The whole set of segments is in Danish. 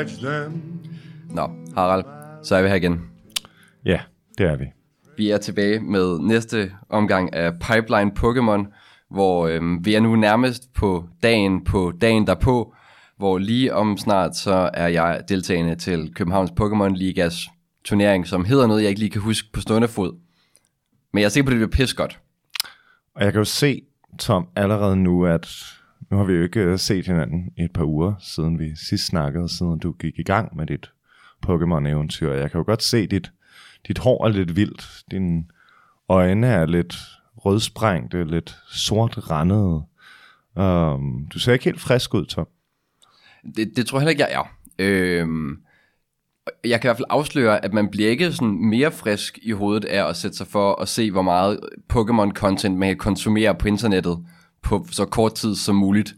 catch them. Nå, Harald, så er vi her igen. Ja, det er vi. Vi er tilbage med næste omgang af Pipeline Pokémon, hvor øhm, vi er nu nærmest på dagen på dagen derpå, hvor lige om snart så er jeg deltagende til Københavns Pokémon Ligas turnering, som hedder noget, jeg ikke lige kan huske på stående fod. Men jeg er sikker på, at det bliver pis godt. Og jeg kan jo se, Tom, allerede nu, at nu har vi jo ikke øh, set hinanden i et par uger, siden vi sidst snakkede, siden du gik i gang med dit Pokémon-eventyr. Jeg kan jo godt se, dit, dit hår er lidt vildt, dine øjne er lidt rødsprængte, lidt sort randede. Um, øhm, du ser ikke helt frisk ud, Tom. Det, det tror jeg heller ikke, jeg er. Øhm, jeg kan i hvert fald afsløre, at man bliver ikke sådan mere frisk i hovedet af at sætte sig for at se, hvor meget Pokémon-content man kan konsumere på internettet på så kort tid som muligt.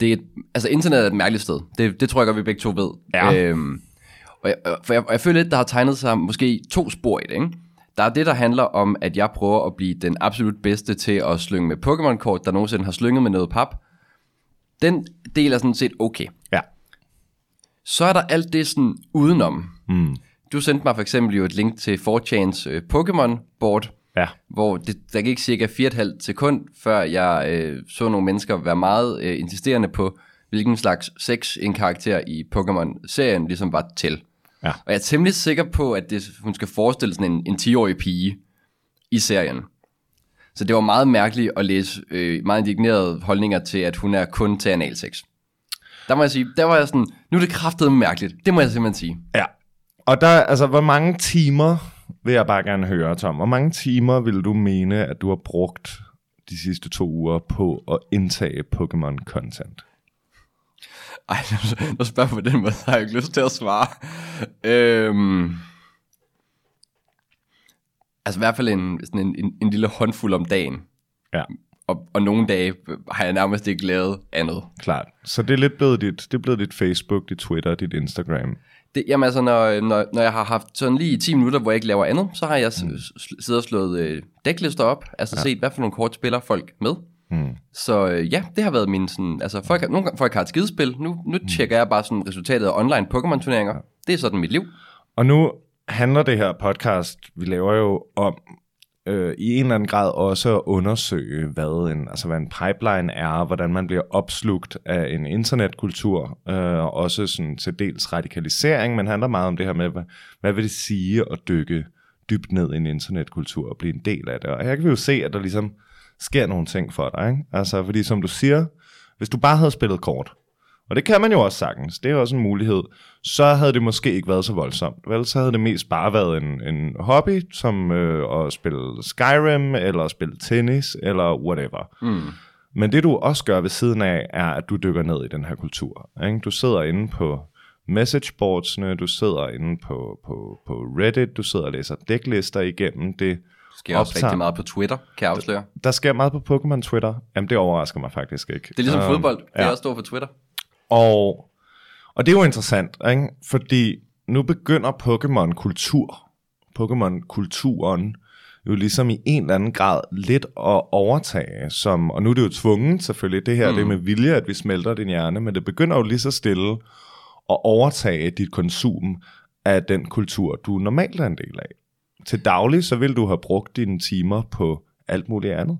Det er et, altså internet er et mærkeligt sted. Det, det tror jeg godt, vi begge to ved. Ja. Øhm, og, jeg, for jeg, og jeg føler lidt, der har tegnet sig måske to spor i det. Ikke? Der er det, der handler om, at jeg prøver at blive den absolut bedste til at slynge med Pokémon-kort, der nogensinde har slynget med noget pap. Den del er sådan set okay. Ja. Så er der alt det sådan udenom. Mm. Du sendte mig for eksempel jo et link til 4chans øh, Pokémon-board, Ja. hvor det, der gik cirka 4,5 sekund, før jeg øh, så nogle mennesker være meget øh, insisterende på, hvilken slags sex en karakter i Pokémon-serien ligesom var til. Ja. Og jeg er temmelig sikker på, at det, hun skal forestille sådan en, en 10-årig pige i serien. Så det var meget mærkeligt at læse øh, meget indignerede holdninger til, at hun er kun til analsex. Der må jeg sige, der var jeg sådan, nu er det kraftet mærkeligt. Det må jeg simpelthen sige. Ja. Og der, altså, hvor mange timer vil jeg bare gerne høre, Tom? Hvor mange timer vil du mene, at du har brugt de sidste to uger på at indtage Pokémon-content? Ej, nu spørger jeg på den måde, så har jeg ikke lyst til at svare. Øhm, altså i hvert fald en, sådan en, en, en lille håndfuld om dagen. Ja, Og, og nogle dage har jeg nærmest ikke lavet andet. klart. Så det er lidt blevet dit, det er blevet dit Facebook, dit Twitter, dit Instagram. Det, jamen altså, når, når, når jeg har haft sådan lige 10 minutter, hvor jeg ikke laver andet, så har jeg mm. siddet og slået øh, dæklister op, altså ja. set, hvad for nogle kort spiller folk med. Mm. Så øh, ja, det har været min sådan, altså folk, har- nogle gange folk har et skidespil, nu, nu mm. tjekker jeg bare sådan resultatet af online Pokémon-turneringer. Det er sådan mit liv. Og nu handler det her podcast, vi laver jo om øh, i en eller anden grad også at undersøge, hvad en, altså hvad en pipeline er, hvordan man bliver opslugt af en internetkultur, øh, også sådan til dels radikalisering, men handler meget om det her med, hvad, hvad vil det sige at dykke dybt ned i en internetkultur og blive en del af det. Og her kan vi jo se, at der ligesom sker nogle ting for dig. Ikke? Altså, fordi som du siger, hvis du bare havde spillet kort, og det kan man jo også sagtens, det er også en mulighed, så havde det måske ikke været så voldsomt. Vel, så havde det mest bare været en, en hobby, som øh, at spille Skyrim, eller at spille tennis, eller whatever. Mm. Men det du også gør ved siden af, er, at du dykker ned i den her kultur. Ikke? Du sidder inde på messageboardsene, du sidder inde på, på, på Reddit, du sidder og læser dæklister igennem det. Skal jeg også optager- rigtig meget på Twitter, kan jeg afsløre. Der sker meget på Pokémon Twitter. Jamen, det overrasker mig faktisk ikke. Det er ligesom Øhm, fodbold, det er ja. også stort på Twitter. Og, og det er jo interessant, ikke? fordi nu begynder Pokémon-kultur, Pokémon-kulturen, jo ligesom i en eller anden grad lidt at overtage, som, og nu er det jo tvunget selvfølgelig, det her mm. det med vilje, at vi smelter din hjerne, men det begynder jo lige så stille at overtage dit konsum af den kultur, du normalt er en del af. Til daglig, så vil du have brugt dine timer på alt muligt andet.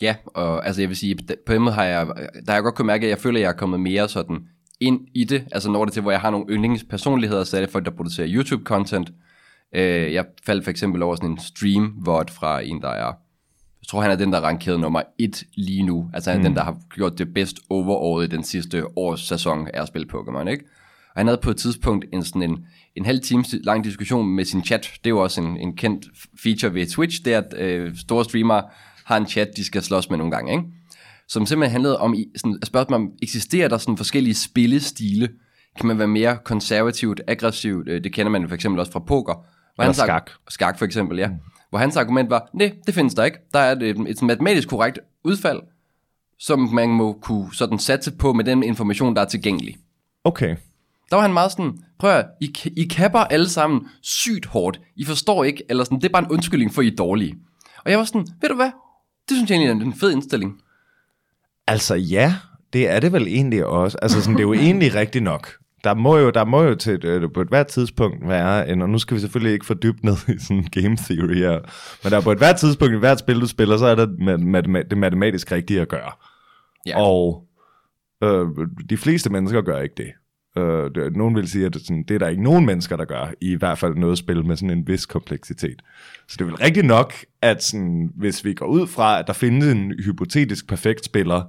Ja, og altså jeg vil sige, på den måde har jeg, der har jeg godt kunnet mærke, at jeg føler, at jeg er kommet mere sådan ind i det. Altså når det til, hvor jeg har nogle yndlingspersonligheder, så er det folk, der producerer YouTube-content. Øh, jeg faldt for eksempel over sådan en stream VOD fra en, der er, jeg tror han er den, der er rankeret nummer et lige nu. Altså han er mm. den, der har gjort det bedst overåret i den sidste års sæson af at spille Pokémon, ikke? Og han havde på et tidspunkt en, sådan en, en halv time lang diskussion med sin chat. Det er jo også en, en kendt feature ved Twitch, det er, at øh, store streamere har en chat, de skal slås med nogle gange, ikke? Som simpelthen handlede om, sådan, spørge om, eksisterer der sådan forskellige spillestile? Kan man være mere konservativt, aggressivt? Øh, Det kender man for eksempel også fra poker. Hvor arg- skak. Skak for eksempel, ja. Mm. Hvor hans argument var, nej, det findes der ikke. Der er et, et matematisk korrekt udfald, som man må kunne sådan satse på med den information, der er tilgængelig. Okay. Der var han meget sådan, prøv at, I, I kapper alle sammen sygt hårdt. I forstår ikke, eller sådan, det er bare en undskyldning for, I er dårlige. Og jeg var sådan, ved du hvad? Det synes jeg egentlig er en fed indstilling. Altså ja, Det er det vel egentlig også. Altså, sådan, det er jo egentlig rigtigt nok. Der må jo, der må jo til, øh, på et hvert tidspunkt være, en, og nu skal vi selvfølgelig ikke få dybt ned i sådan game theory her, men der er på et hvert tidspunkt i hvert spil, du spiller, så er der mat- det matematisk rigtige at gøre. Ja. Og øh, de fleste mennesker gør ikke det. Øh, nogen vil sige, at det, sådan, det er der ikke nogen mennesker, der gør, i hvert fald noget spil med sådan en vis kompleksitet. Så det er vel rigtigt nok, at sådan, hvis vi går ud fra, at der findes en hypotetisk perfekt spiller,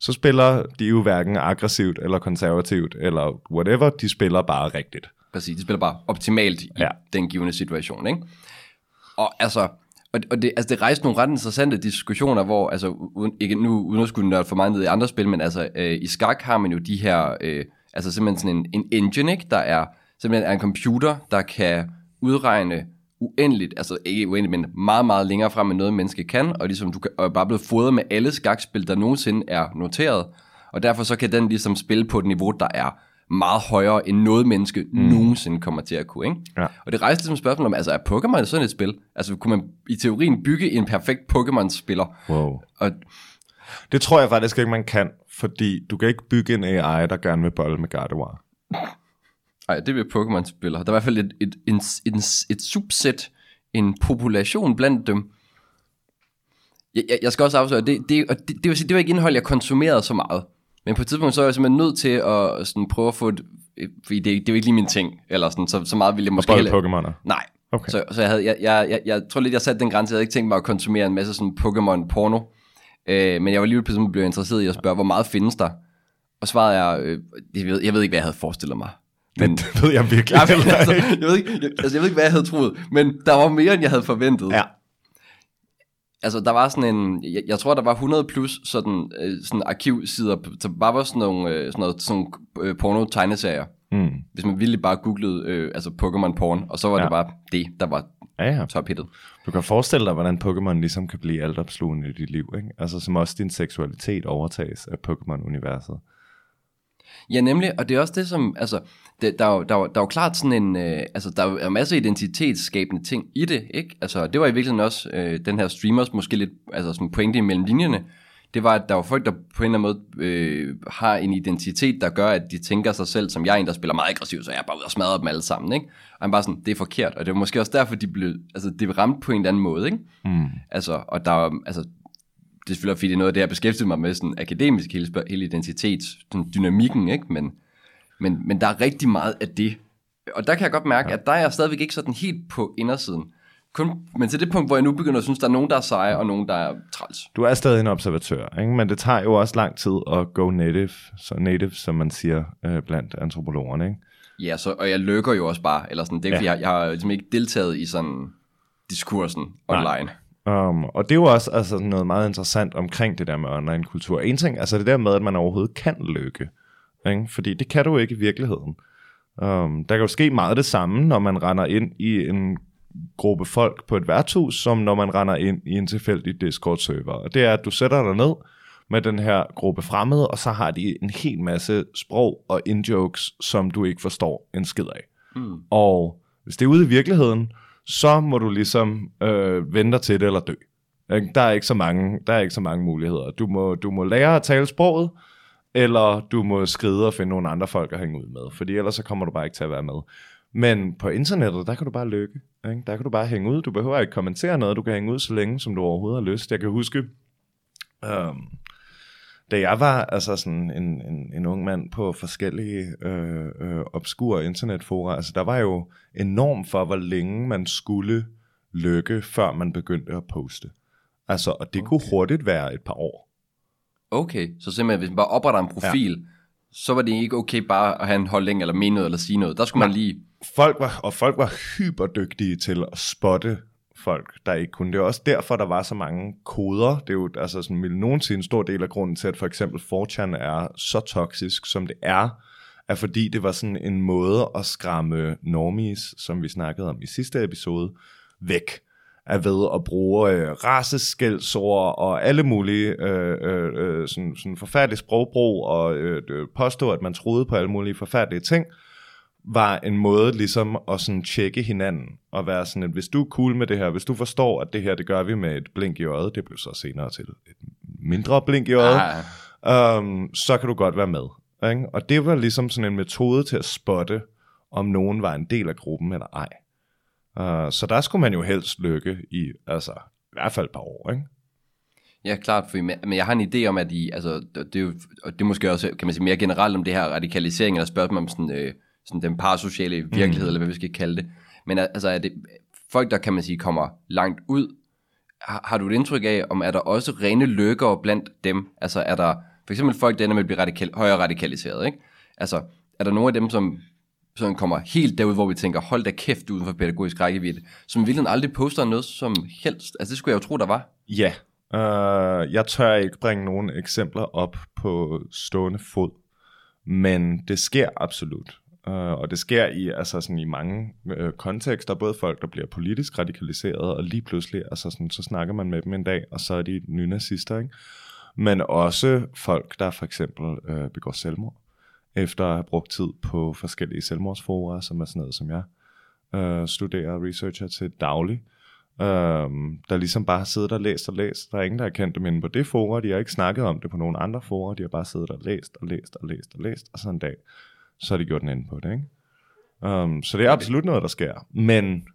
så spiller de jo hverken aggressivt eller konservativt, eller whatever, de spiller bare rigtigt. Præcis, de spiller bare optimalt i Ja. den givende situation, ikke? Og altså, og, og det, altså det rejste nogle ret interessante diskussioner, hvor, altså, uden, ikke nu, uden at skulle nørde for meget ned i andre spil, men altså, øh, i skak har man jo de her, øh, altså simpelthen sådan en, en engine, ikke? Der er simpelthen er en computer, der kan udregne uendeligt, altså ikke uendeligt, men meget, meget længere frem, end noget menneske kan, og ligesom du kan, og er bare blevet fodret med alle skakspil, der nogensinde er noteret, og derfor så kan den ligesom spille på et niveau, der er meget højere, end noget menneske mm. nogensinde kommer til at kunne, ikke? Ja. Og det rejste ligesom spørgsmål om, altså er Pokémon sådan et spil? Altså kunne man i teorien bygge en perfekt Pokémon-spiller? Wow. Og Det tror jeg faktisk ikke, man kan, fordi du kan ikke bygge en AI, der gerne vil bolle med Gardevoir. Ej, det vil Pokémon-spillere. Der er i hvert fald et, et, en, en, et subset, en population blandt dem. Jeg, jeg, jeg skal også afsløre, det, det, og det, det, vil sige, det var ikke indhold, jeg konsumerede så meget. Men på et tidspunkt, så er jeg simpelthen nødt til at sådan, prøve at få et, et- fordi det, det er jo ikke lige min ting, eller sådan, så, så meget ville jeg måske heller- Pokémoner. Nej. Okay. Så, så jeg, havde, jeg, jeg, jeg, jeg tror lidt, jeg satte den grænse. Jeg havde ikke tænkt mig at konsumere en masse sådan Pokémon-porno. Øh, men jeg var lige pludselig blevet interesseret i at spørge, hvor meget findes der? Og svaret er, øh, jeg, ved, jeg ved ikke, hvad jeg havde forestillet mig. Men, Det ved jeg virkelig men, heller altså, jeg, ved ikke, jeg, altså, jeg ved ikke, hvad jeg havde troet. Men der var mere, end jeg havde forventet. Ja. Altså, der var sådan en, jeg, jeg tror, der var 100 plus sådan, øh, sådan arkivsider, der bare var sådan nogle, øh, sådan noget, sådan øh, porno-tegneserier. Mm. Hvis man virkelig bare googlede øh, altså Pokémon porn, og så var ja. Ja. det bare det, der var Ja, ja. tophittet. Du kan forestille dig, hvordan Pokémon ligesom kan blive altopslugende i dit liv, ikke? Altså som også din seksualitet overtages af Pokémon-universet. Ja, nemlig, og det er også det, som, altså, det, der, er jo, der, er der er jo klart sådan en, øh, altså, der er jo masser af identitetsskabende ting i det, ikke? Altså, det var i virkeligheden også øh, den her streamers måske lidt, altså sådan pointe imellem linjerne, det var, at der var folk, der på en eller anden måde øh, har en identitet, der gør, at de tænker sig selv, som jeg er en, der spiller meget aggressivt, så jeg er bare ude og smadre dem alle sammen, ikke? Og han bare sådan, det er forkert, og det var måske også derfor, de blev, altså, det ramte på en eller anden måde, ikke? Mm. Altså, og der er, altså, det er selvfølgelig, fordi det er noget af det, jeg beskæftiger mig med, sådan akademisk, hele, hele identitets, sådan dynamikken, ikke? Men, men, men der er rigtig meget af det. Og der kan jeg godt mærke, ja. at der er jeg stadigvæk ikke sådan helt på indersiden. Kun, men til det punkt, hvor jeg nu begynder at synes, der er nogen, der er seje, og nogen, der er træls. Du er stadig en observatør, ikke? men det tager jo også lang tid at go native, så native, som man siger øh, blandt antropologerne. Ikke? Ja, så, og jeg lykker jo også bare, eller sådan, det er Ja. jeg, jeg har ligesom ikke deltaget i sådan diskursen online. Um, og det er jo også altså, noget meget interessant omkring det der med online-kultur. En ting, altså det der med, at man overhovedet kan lykke. Ikke? Fordi det kan du ikke i virkeligheden. Um, der kan jo ske meget det samme, når man render ind i en gruppe folk på et værtshus, som når man render ind i en tilfældig Discord-server. Og det er, at du sætter dig ned med den her gruppe fremmede, og så har de en hel masse sprog og indjokes, som du ikke forstår en skid af. Mm. Og hvis det er ude i virkeligheden, så må du ligesom øh, vente til det eller dø. Ikke? Der er ikke så mange, der er ikke så mange muligheder. Du må, du må lære at tale sproget, eller du må skride og finde nogle andre folk at hænge ud med, fordi ellers så kommer du bare ikke til at være med. Men på internettet, der kan du bare lykke. Ikke? Der kan du bare hænge ud. Du behøver ikke kommentere noget. Du kan hænge ud så længe, som du overhovedet har lyst. Jeg kan huske, øhm, da jeg var altså sådan en, en, en ung mand på forskellige øh, øh, obskure internetfora, altså der var jo enormt for, hvor længe man skulle lykke, før man begyndte at poste. Altså, og det okay. kunne hurtigt være et par år. Okay, så simpelthen, hvis man bare opretter en profil, ja. så var det ikke okay bare at have en holdning, eller mene noget, eller sige noget. Der skulle man lige... Folk var, og folk var hyperdygtige til at spotte folk, der ikke kunne. Det er også derfor, der var så mange koder. Det er jo altså sådan, vil nogensinde en stor del af grunden til, at for eksempel 4chan er så toksisk, som det er, er fordi det var sådan en måde at skræmme normies, som vi snakkede om i sidste episode, væk er ved at bruge øh, raceskældsord og alle mulige øh, øh, øh sådan, sådan forfærdelige sprogbrug og øh, øh, påstå, at man troede på alle mulige forfærdelige ting, var en måde ligesom at sådan tjekke hinanden og være sådan, at hvis du er cool med det her, hvis du forstår, at det her, det gør vi med et blink i øjet, det blev så senere til et mindre blink i øjet, Ah, um, så kan du godt være med. Ikke? Og det var ligesom sådan en metode til at spotte, om nogen var en del af gruppen eller ej. Uh, så der skulle man jo helst lykke i, altså i hvert fald et par år, ikke? Ja, klart, for, men jeg har en idé om, at I, altså, det er jo, og det er måske også, kan man sige, mere generelt om det her radikalisering, eller spørgsmål om sådan, øh, sådan den parasociale virkelighed, mm. eller hvad vi skal kalde det. Men altså, er det folk, der kan man sige, kommer langt ud, har, har du et indtryk af, om er der også rene lykker blandt dem? Altså er der for eksempel folk, der ender med at blive radikal, højere radikaliseret, ikke? Altså, er der nogle af dem, som som kommer helt derud, hvor vi tænker, hold da kæft uden for pædagogisk rækkevidde, som virkelig aldrig poster noget som helst. Altså det skulle jeg jo tro, der var. Ja, uh, jeg tør ikke bringe nogle eksempler op på stående fod, men det sker absolut. Uh, og det sker i, altså sådan i mange øh, kontekster, både folk, der bliver politisk radikaliseret, og lige pludselig, altså sådan, så snakker man med dem en dag, og så er de nynazister, ikke? Men også folk, der for eksempel øh, begår selvmord efter at have brugt tid på forskellige selvmordsforer, som er sådan noget, som jeg øh, studerer og researcher til daglig, øh, der ligesom bare har siddet og læst og læst. Der er ingen, der har kendt dem inde på det forer, de har ikke snakket om det på nogen andre forer, de har bare siddet og læst og læst og læst og læst, og så en dag, så har de gjort den inde på det, ikke? Um, så det er absolut noget, der sker. Men,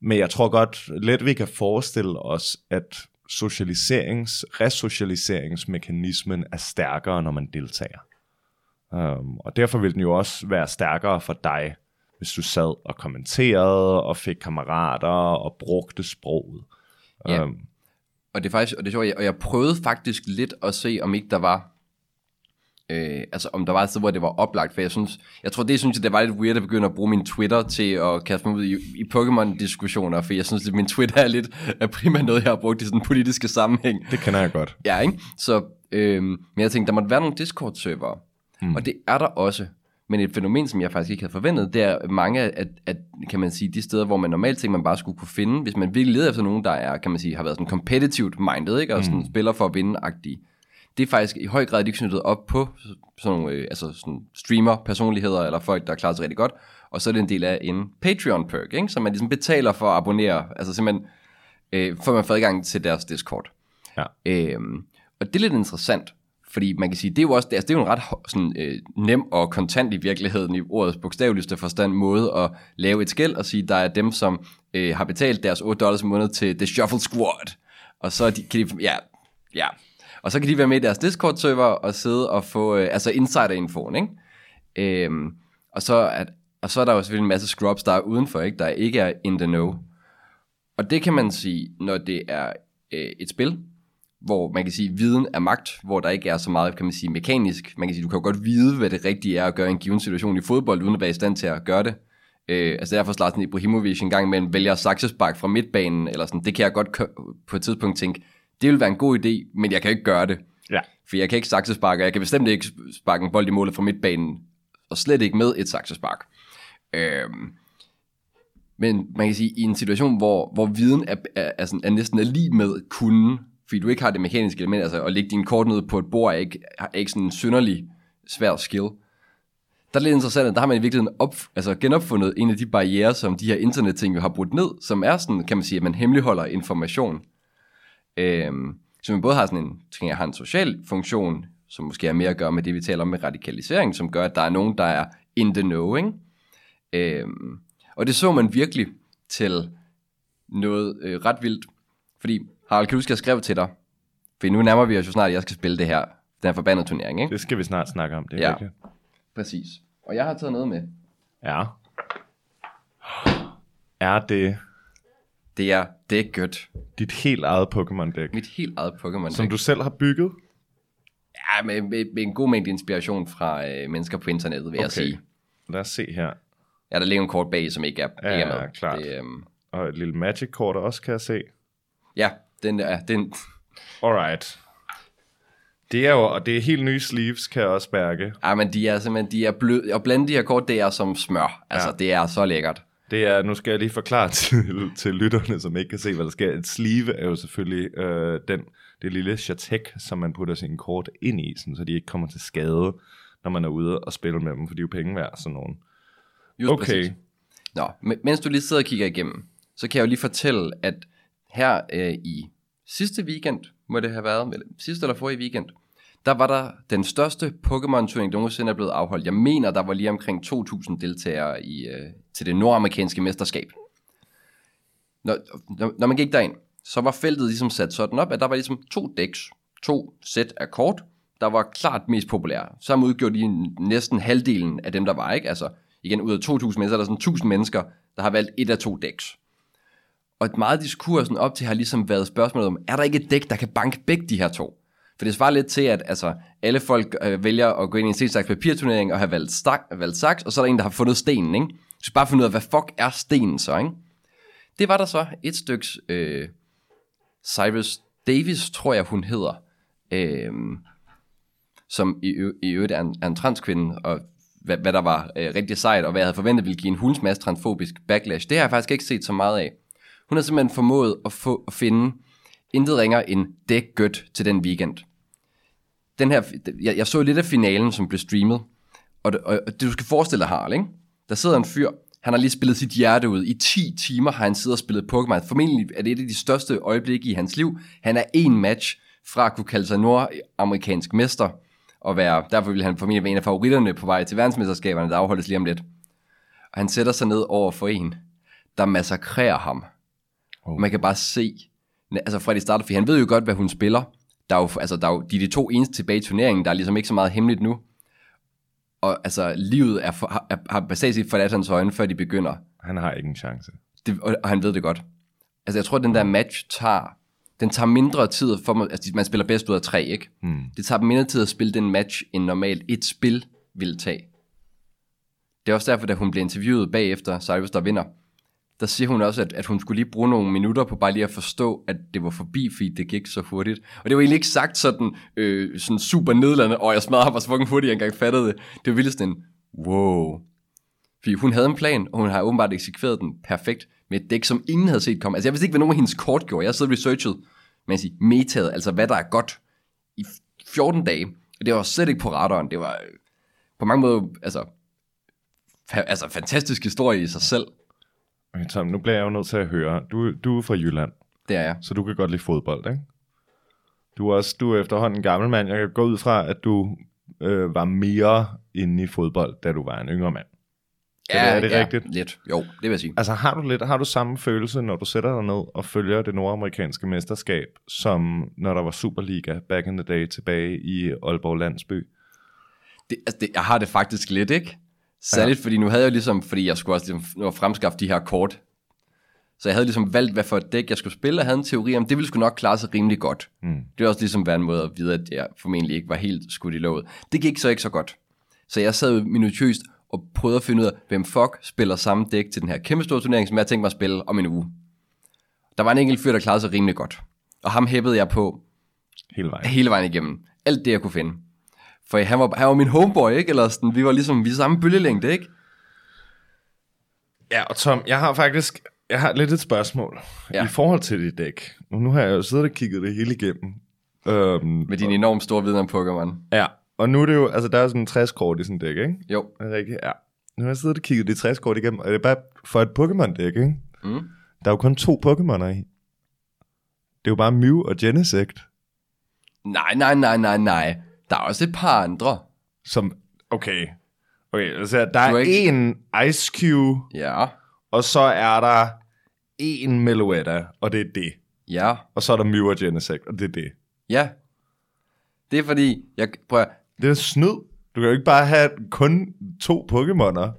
men jeg tror godt let, vi kan forestille os, at socialiserings, resocialiseringsmekanismen er stærkere, når man deltager. Um, og derfor vil den jo også være stærkere for dig, hvis du sad og kommenterede og fik kammerater og brugte sproget. Ja. Um, og det er faktisk, og det er sjovt, og jeg prøvede faktisk lidt at se, om ikke der var, øh, altså om der var et sted, hvor det var oplagt, for jeg synes, jeg tror det synes jeg, det var lidt weird at begynde at bruge min Twitter til at kaste mig ud i, i Pokémon-diskussioner, for jeg synes, at min Twitter er lidt er primært noget, jeg har brugt i sådan politiske sammenhæng. Det kender jeg godt. Ja, ikke? Så, øh, men jeg tænkte, der måtte være nogle Discord-server, Mm. Og det er der også. Men et fænomen, som jeg faktisk ikke havde forventet, det er mange af, at, kan man sige, de steder, hvor man normalt tænker, man bare skulle kunne finde, hvis man virkelig leder efter nogen, der er, kan man sige, har været sådan competitive minded, ikke? og sådan mm. spiller for at vinde-agtige. Det er faktisk i høj grad ikke knyttet op på sådan nogle, øh, altså sådan streamer, personligheder, eller folk, der klarer sig rigtig godt, og så er det en del af en Patreon-perk, ikke? som man ligesom betaler for at abonnere, altså simpelthen, øh, får man får adgang til deres Discord. Ja. Øhm, og det er lidt interessant, fordi man kan sige, det er jo også altså det er jo en ret sådan, øh, nem og kontant i virkeligheden i ordets bogstaveligste forstand måde at lave et skæld og sige, der er dem, som øh, har betalt deres 8 dollars om måned til The Shuffle Squad. Og så de, kan de, ja, ja. Og så kan de være med i deres Discord-server og sidde og få øh, altså insider-infoen, ikke? Øhm, og, så at, og så er der jo selvfølgelig en masse scrubs, der er udenfor, ikke? der ikke er in the know. Og det kan man sige, når det er øh, et spil, hvor man kan sige, viden er magt, hvor der ikke er så meget, kan man sige, mekanisk. Man kan sige, du kan jo godt vide, hvad det rigtige er at gøre i en given situation i fodbold, uden at være i stand til at gøre det. Øh, altså derfor Zlatan Ibrahimovic en gang med vælger saksespark fra midtbanen, eller sådan, det kan jeg godt på et tidspunkt tænke, det vil være en god idé, men jeg kan ikke gøre det. Ja. For jeg kan ikke saksesparke, og jeg kan bestemt ikke sparke en bold i målet fra midtbanen, og slet ikke med et saksespark. Øh, men man kan sige, i en situation, hvor, hvor viden er, er, er, sådan, er næsten er lige med kunden, fordi du ikke har det mekaniske element, altså at lægge din kort ned på et bord er ikke, er ikke sådan en synderlig svær skill. Der er lidt interessant, at der har man i virkeligheden op, altså genopfundet en af de barriere, som de her internetting jo har brudt ned, som er sådan, kan man sige, at man hemmeligholder information. Øhm, så man både har sådan en, ting, jeg har en social funktion, som måske er mere at gøre med det, vi taler om med radikalisering, som gør, at der er nogen, der er in the knowing. Øhm, og det så man virkelig til noget øh, ret vildt, fordi Harald, kan du huske, jeg skrev til dig? For nu nærmer vi os jo snart, at jeg skal spille det her, den her forbandede turnering, ikke? Det skal vi snart snakke om, det er ja, virkelig. præcis. Og jeg har taget noget med. Ja. Er det Det er, det er godt. dit helt eget Pokémon-dæk, Mit helt eget Pokémon. som du selv har bygget? Ja, med, med, med, en god mængde inspiration fra øh, mennesker på internettet, vil okay. jeg sige. Lad os se her. Ja, der ligger en kort bag, som ikke er, Ja, ikke er med. klart. Det, øhm, Og et lille Magic-kort også, kan jeg se. ja, den der, den, Alright. Det er jo, og det er helt nye sleeves, kan jeg også mærke. ja, men de er simpelthen, de er bløde, og blande de her kort, det er som smør. Altså, Ja. det er så lækkert. Det er, nu skal jeg lige forklare til, til lytterne, som ikke kan se, hvad der sker. Et sleeve er jo selvfølgelig øh, den, det lille chatek, som man putter sine kort ind i, sådan, så de ikke kommer til skade, når man er ude og spille med dem, for de er jo penge værd, sådan nogen. Just Okay. Præcis. Nå, men, mens du lige sidder og kigger igennem, så kan jeg jo lige fortælle, at her øh, i sidste weekend, må det have været, eller sidste eller forrige weekend, der var der den største Pokémon-turnering, der nogensinde er blevet afholdt. Jeg mener, der var lige omkring 2.000 deltagere i, øh, til det nordamerikanske mesterskab. Når, når, når man gik derind, så var feltet ligesom sat sådan op, at der var ligesom to decks, to sæt af kort, der var klart mest populære. Sammen udgjorde de næsten halvdelen af dem, der var, ikke? Altså, igen, ud af 2.000 mennesker, der er sådan 1.000 mennesker, der har valgt et af to decks. Og et meget diskursen op til har ligesom været spørgsmålet om, er der ikke et dæk, der kan banke begge de her to? For det svarer lidt til, at altså, alle folk øh, vælger at gå ind i en sten papirturnering og have valgt, stak, valgt saks, og så er der en, der har fundet stenen, ikke? Så bare finde ud af, hvad fuck er stenen så, ikke? Det var der så et styks øh, Cyrus Davis, tror jeg hun hedder, øh, som i, i øvrigt er en, er en transkvinde, og hvad, hvad der var øh, rigtig sejt, og hvad jeg havde forventet ville give en hunds masse transfobisk backlash, det har jeg faktisk ikke set så meget af. Hun har simpelthen formået at, få, at finde intet ringer end det gødt til den weekend. Den her, jeg, jeg så lidt af finalen, som blev streamet, og det, og det du skal forestille dig, Harald, ikke? der sidder en fyr, han har lige spillet sit hjerte ud. I 10 timer har han siddet og spillet Pokémon. Formentlig er det et af de største øjeblikke i hans liv. Han er en match fra at kunne kalde sig nordamerikansk mester, og være, derfor vil han formentlig være en af favoritterne på vej til verdensmesterskaberne, der afholdes lige om lidt. Og han sætter sig ned over for en, der massakrerer ham. Oh. Man kan bare se, altså fra de starter, for han ved jo godt, hvad hun spiller. Der er jo, altså, der er jo, de er de to eneste tilbage i turneringen, der er ligesom ikke så meget hemmeligt nu. Og altså, livet er, for, har, har basalt set forladt hans øjne, før de begynder. Han har ikke en chance. Det, og, og han ved det godt. Altså, jeg tror, at den der match tager, den tager mindre tid, for man, altså, man spiller bedst ud af tre, ikke? Hmm. Det tager mindre tid at spille den match, end normalt et spil vil tage. Det er også derfor, da hun bliver interviewet bagefter, Cyrus der vinder, der siger hun også, at, at hun skulle lige bruge nogle minutter på bare lige at forstå, at det var forbi, fordi det gik så hurtigt. Og det var egentlig ikke sagt sådan, øh, sådan super nedladende, og jeg smadrer mig så fucking hurtigt, jeg engang fattede det. Det var vildt sådan, wow. Fordi hun havde en plan, og hun har åbenbart eksekveret den perfekt med et dæk, som ingen havde set komme. Altså jeg vidste ikke, hvad nogen af hendes kort gjorde. Jeg sad og researchet, men sige, metaet, altså hvad der er godt i 14 dage. Og det var slet ikke på radaren. Det var øh, på mange måder, altså, fa- altså fantastisk historie i sig selv. Okay, Tom, nu bliver jeg jo nødt til at høre. Du, du er fra Jylland, Det er jeg. så du kan godt lide fodbold, ikke? Du er også du er efterhånden en gammel mand. Jeg kan gå ud fra, at du øh, var mere inde i fodbold, da du var en yngre mand. Så det, er det rigtigt? Lidt. Jo, det vil jeg sige. Altså har du lidt har du samme følelse, når du sætter dig ned og følger det nordamerikanske mesterskab, som når der var Superliga back in the day tilbage i Aalborg Landsby? Det, altså det, jeg har det faktisk lidt, ikke? Særligt, ja. fordi nu havde jeg ligesom, fordi jeg skulle også ligesom, nu fremskaffe de her kort. Så jeg havde ligesom valgt, hvad for et dæk jeg skulle spille, og havde en teori om, det ville sgu nok klare sig rimelig godt. Mm. Det er også ligesom være en måde at vide, at jeg formentlig ikke var helt skudt i låget. Det gik så ikke så godt. Så jeg sad minutiøst og prøvede at finde ud af, hvem fuck spiller samme dæk til den her kæmpe store turnering, som jeg tænkte mig at spille om en uge. Der var en enkelt fyr, der klarede sig rimelig godt. Og ham hæppede jeg på Hele vejen. hele vejen igennem. Alt det, jeg kunne finde. For han var, han var min homeboy, ikke? Eller sådan, vi var ligesom vi samme bølgelængde, ikke? Ja, og Tom, jeg har faktisk jeg har lidt et spørgsmål Ja. i forhold til dit dæk. Nu har jeg jo siddet og kigget det hele igennem. Øhm, Med din enormt store viden om Pokémon. Ja, og nu er det jo, altså der er sådan 60 kort i sådan dæk, ikke? Jo. Er det rigtigt? Ja. Nu har jeg siddet og kigget de 60 kort igennem, og det er bare for et Pokémon-dæk, ikke? Mm. Der er jo kun to Pokémoner i. Det er jo bare Mew og Genesect, Nej, nej, nej, nej, nej. Der er også et par andre. som, okay, okay, altså der er er ikke- en Ice Cube, Ja, og så er der en Meloetta, og det er det. ja, Og så er der og Genesect, og det er det. ja. Det er fordi, jeg prøver, Det er snyd. Du kan jo ikke bare have kun to Pokémoner.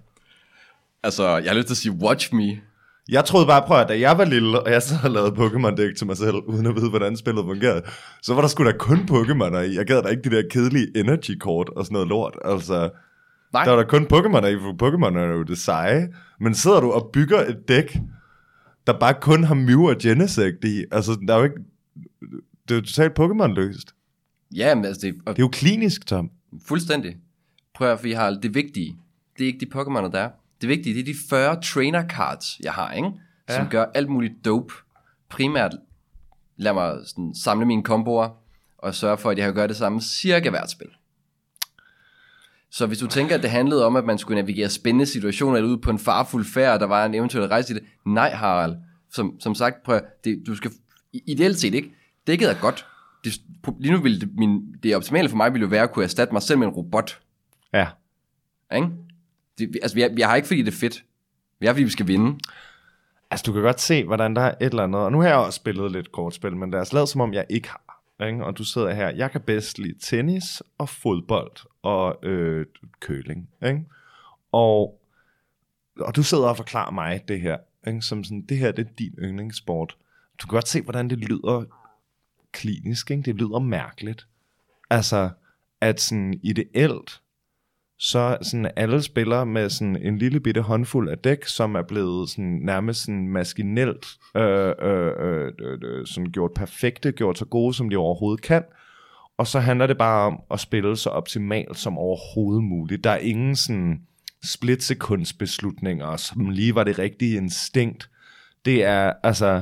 altså, jeg har lyst til at sige, watch me. Jeg troede bare, prøv at da jeg var lille, og jeg så havde lavet Pokémon-dæk til mig selv, uden at vide, hvordan spillet fungerede, så var der sgu da kun Pokémoner i. Jeg gad da ikke de der kedelige energy-kort og sådan noget lort. Altså, Nej, der var der kun Pokémoner i, for Pokémon er jo det seje. Men sidder du og bygger et dæk, der bare kun har Mew og Genesect i, altså, der er jo ikke... Det er jo totalt Pokémon-løst. ja, men altså, det er Det er jo klinisk, Tom. fuldstændig. Prøv at, jeg har det vigtige. Det er ikke de Pokémoner, der er. Det vigtige, det er de 40 trainer cards, jeg har, ikke? Som Ja. gør alt muligt dope. Primært lad mig sådan, samle mine komboer, og sørge for, at jeg kan gøre det samme cirka hvert spil. Så hvis du tænker, at det handlede om, at man skulle navigere spændende situationer eller ud på en farfuld færd, og der var en eventuel rejse i det, nej Harald. Som, som sagt, prøv det, du skal, i- ideelt set ikke, dækket er godt. det, lige nu ville det, min, det optimale for mig ville jo være at kunne erstatte mig selv med en robot. Ja. Ikke? Det, altså, jeg, jeg har ikke, fordi det er fedt. Vi har, fordi vi skal vinde. Altså, du kan godt se, hvordan der er et eller andet. Og nu har jeg også spillet lidt kortspil, men det er lade som om jeg ikke har. Ikke? Og du sidder her. Jeg kan bedst lide tennis og fodbold og øh, køling. Ikke? Og, og du sidder og forklarer mig det her. Ikke? Som sådan, det her det er din yndlingssport. Du kan godt se, hvordan det lyder klinisk. Ikke? Det lyder mærkeligt. Altså, at sådan ideelt, så sådan alle spiller med sådan en lille bitte håndfuld af dæk, som er blevet sådan nærmest sådan maskinelt øh, øh, øh, øh, sådan gjort perfekte, gjort så gode, som de overhovedet kan. Og så handler det bare om at spille så optimalt som overhovedet muligt. Der er ingen sådan splitsekundsbeslutninger, som lige var det rigtige instinkt. Det er altså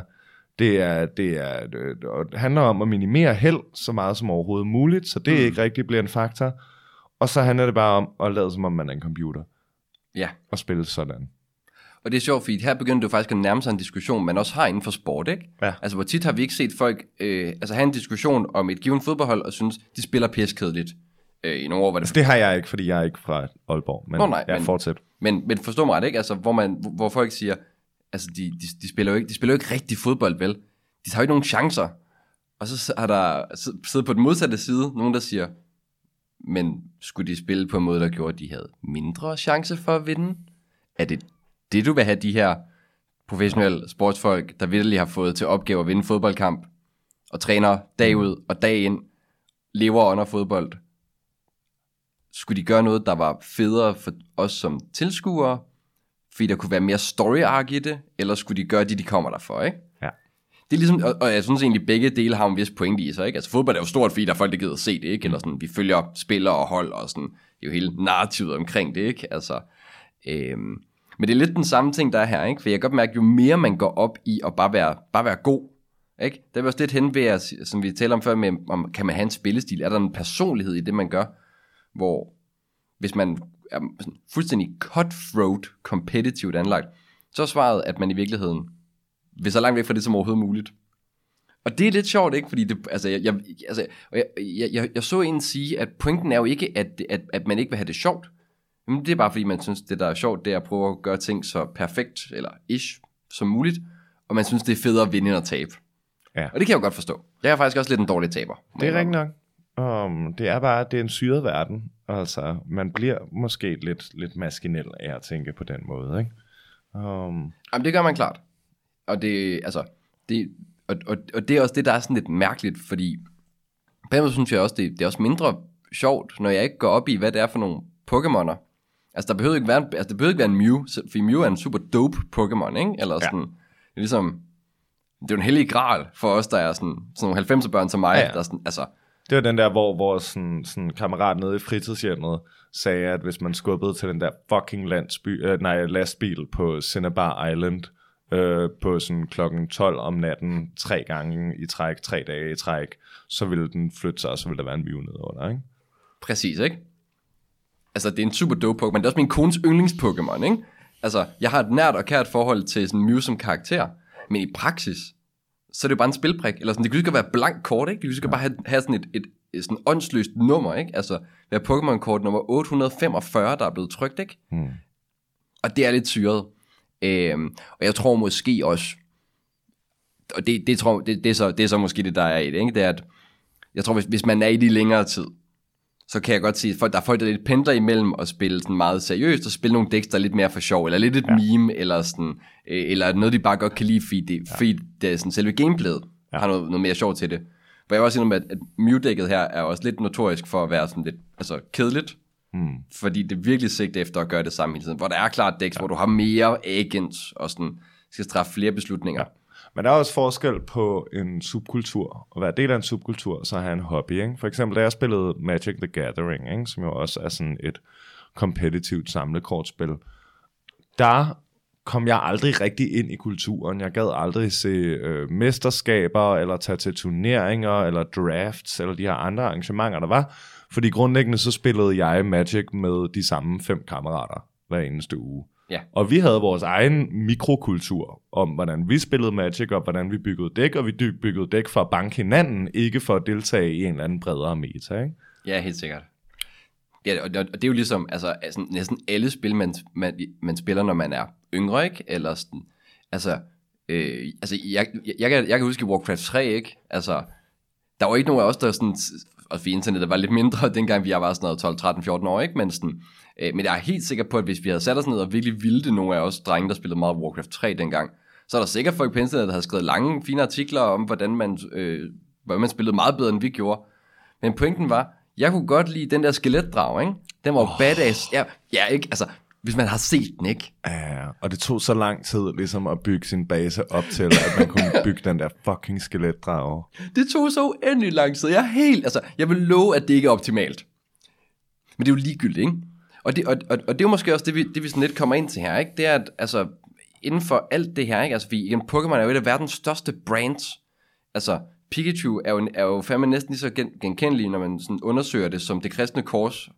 det er, det er det, handler om at minimere held så meget som overhovedet muligt, så det mm. ikke rigtig bliver en faktor. Og så handler det bare om at lade som om man er en computer. Ja. Og spille sådan. Og det er sjovt, fordi her begynder du faktisk at nærme sig en diskussion, man også har inden for sport, ikke? Ja. Altså, hvor tit har vi ikke set folk øh, altså have en diskussion om et givet fodboldhold, og synes, de spiller piskedeligt. Øh, I nogle år var det... Altså, det har jeg ikke, fordi jeg er ikke fra Aalborg. Men Nå, nej, ja, men- fortsæt. Men, men forstå mig ret, ikke? Altså, hvor, man, hvor folk siger, altså, de, de, de, spiller jo ikke, de spiller jo ikke rigtig fodbold, vel? De tager jo ikke nogen chancer. Og så har der sid- siddet på den modsatte side nogen, der siger, men skulle de spille på en måde, der gjorde, at de havde mindre chance for at vinde? Er det det, du vil have de her professionelle sportsfolk, der virkelig har fået til opgave at vinde fodboldkamp, og træner dag ud og dag ind, lever under fodbold, skulle de gøre noget, der var federe for os som tilskuere, fordi der kunne være mere story arc i det, eller skulle de gøre det, de kommer der for, ikke? Det er ligesom, og, og jeg synes egentlig, begge dele har en vis pointe i sig, ikke? Altså fodbold er jo stort, fordi der er folk, der gider at se det, ikke? Eller sådan, vi følger spillere og hold, og sådan, det er jo hele narrativet omkring det, ikke? Altså, øhm, men det er lidt den samme ting, der er her, ikke? For jeg kan godt mærke, jo mere man går op i at bare være, bare være god, ikke? Det er også lidt hen ved, at, som vi talte om før, med, om kan man have en spillestil? Er der en personlighed i det, man gør? Hvor hvis man er sådan fuldstændig cutthroat competitivt anlagt, så er svaret, at man i virkeligheden vil så langt væk fra det som overhovedet muligt. Og det er lidt sjovt, ikke? Fordi det, altså, jeg, jeg, altså, jeg, jeg, jeg, jeg så en sige, at pointen er jo ikke, at, at, at man ikke vil have det sjovt. Men det er bare fordi, man synes, det der er sjovt, det er at prøve at gøre ting så perfekt, eller ish, som muligt. Og man synes, det er federe at vinde end at tabe. Ja. Og det kan jeg jo godt forstå. Jeg er faktisk også lidt en dårlig taber. Det er rigtigt nok. Um, det er bare, det er en syret verden. Altså, man bliver måske lidt, lidt maskinel af at tænke på den måde, ikke? Um, Jamen, det gør man klart. Og det, altså, det, og, og, og det er også det, der er sådan lidt mærkeligt, fordi på den måde synes jeg også, det, det er også mindre sjovt, når jeg ikke går op i, hvad det er for nogle Pokémoner. Altså, der behøver ikke være en, altså, der behøver ikke være en Mew, fordi Mew er en super dope Pokémon, ikke? Eller sådan, ja. det er ligesom, det er jo en hellig gral for os, der er sådan, sådan nogle 90'er børn som mig, Ja, ja, der er sådan, altså, det var den der, hvor, hvor sådan, sådan kammerat nede i fritidshjemmet sagde, at hvis man skubbede til den der fucking landsby, øh, nej, lastbil på Cinnabar Island, øh, på sådan klokken 12 om natten, tre gange i træk, tre dage i træk, så ville den flytte sig, og så ville der være en view nedenunder, ikke? Præcis, ikke? Altså, det er en super dope Pokémon. Det er også min kones yndlings-Pokémon, ikke? Altså, jeg har et nært og kært forhold til sådan Mew som karakter, men i praksis, så er det jo bare en spilprik. Eller sådan, det kan lige være blank kort, ikke? Det kan lige bare have, have sådan et, et, et sådan åndsløst nummer, ikke? Altså, være Pokémon-kort nummer 845, der er blevet trykt, ikke? Hmm. Og det er lidt syret. Øhm, og jeg tror måske også, og det, det, tror, det, det, er så, det er så måske det, der er i det, ikke? Det er, at jeg tror, hvis, hvis man er i det i længere tid, så kan jeg godt sige, at der er folk, der lidt pendler imellem at spille sådan meget seriøst, og spille nogle decks, der er lidt mere for sjov, eller lidt et ja. meme, eller, sådan, øh, eller noget, de bare godt kan lide, fordi det, ja. fordi det er sådan, selve gameplayet ja. har noget, noget mere sjov til det. For jeg vil også sige at, at Mew-dækket her er også lidt notorisk for at være sådan lidt altså, kedeligt, Hmm. fordi det er virkelig sigt efter at gøre det samme hele tiden, hvor der er klart decks, ja. hvor du har mere agents, og sådan, skal træffe flere beslutninger. Ja. Men der er også forskel på en subkultur. At være del af en subkultur, og så have en hobby. Ikke? For eksempel, da jeg spillede Magic the Gathering, ikke? som jo også er sådan et kompetitivt samlekortspil, der kom jeg aldrig rigtig ind i kulturen. Jeg gad aldrig se øh, mesterskaber, eller tage til turneringer, eller drafts, eller de her andre arrangementer, der var. Fordi grundlæggende så spillede jeg Magic med de samme fem kammerater hver eneste uge. Ja. Og vi havde vores egen mikrokultur om, hvordan vi spillede Magic, og hvordan vi byggede dæk, og vi byggede dæk for at banke hinanden, ikke for at deltage i en eller anden bredere meta, ikke? Ja, helt sikkert. Ja, og, og det er jo ligesom, altså, altså næsten alle spil, man, man, man spiller, når man er yngre, ikke? Eller sådan, altså, øh, altså jeg, jeg, jeg, kan, jeg kan huske Warcraft 3, ikke? Altså, der var ikke nogen af os, der sådan, og for internettet var lidt mindre, dengang vi var sådan noget 12, 13, 14 år, ikke? Men, sådan, øh, men jeg er helt sikker på, at hvis vi havde sat os ned og virkelig ville nogle af os drenge, der spillede meget Warcraft 3 dengang, så er der sikkert folk på internettet, der havde skrevet lange, fine artikler om, hvordan man, øh, hvordan man spillede meget bedre, end vi gjorde. Men pointen var, jeg kunne godt lide den der skeletdrag, ikke? Den var oh. badass. Ja, ja, ikke? Altså, hvis man har set den, ikke? Ja, og det tog så lang tid ligesom at bygge sin base op til, at man kunne bygge den der fucking skeletdrage. Det tog så uendelig lang tid. Jeg er helt, altså, jeg vil love, at det ikke er optimalt. Men det er jo ligegyldigt, ikke? Og det, og, og, og det er jo måske også det, vi, det, vi sådan lidt kommer ind til her, ikke? Det er, at altså, inden for alt det her, ikke? Altså, vi, igen, Pokémon er jo et af verdens største brands. Altså, Pikachu er jo, er jo fandme næsten lige så gen, genkendelig, når man sådan undersøger det som det kristne kors,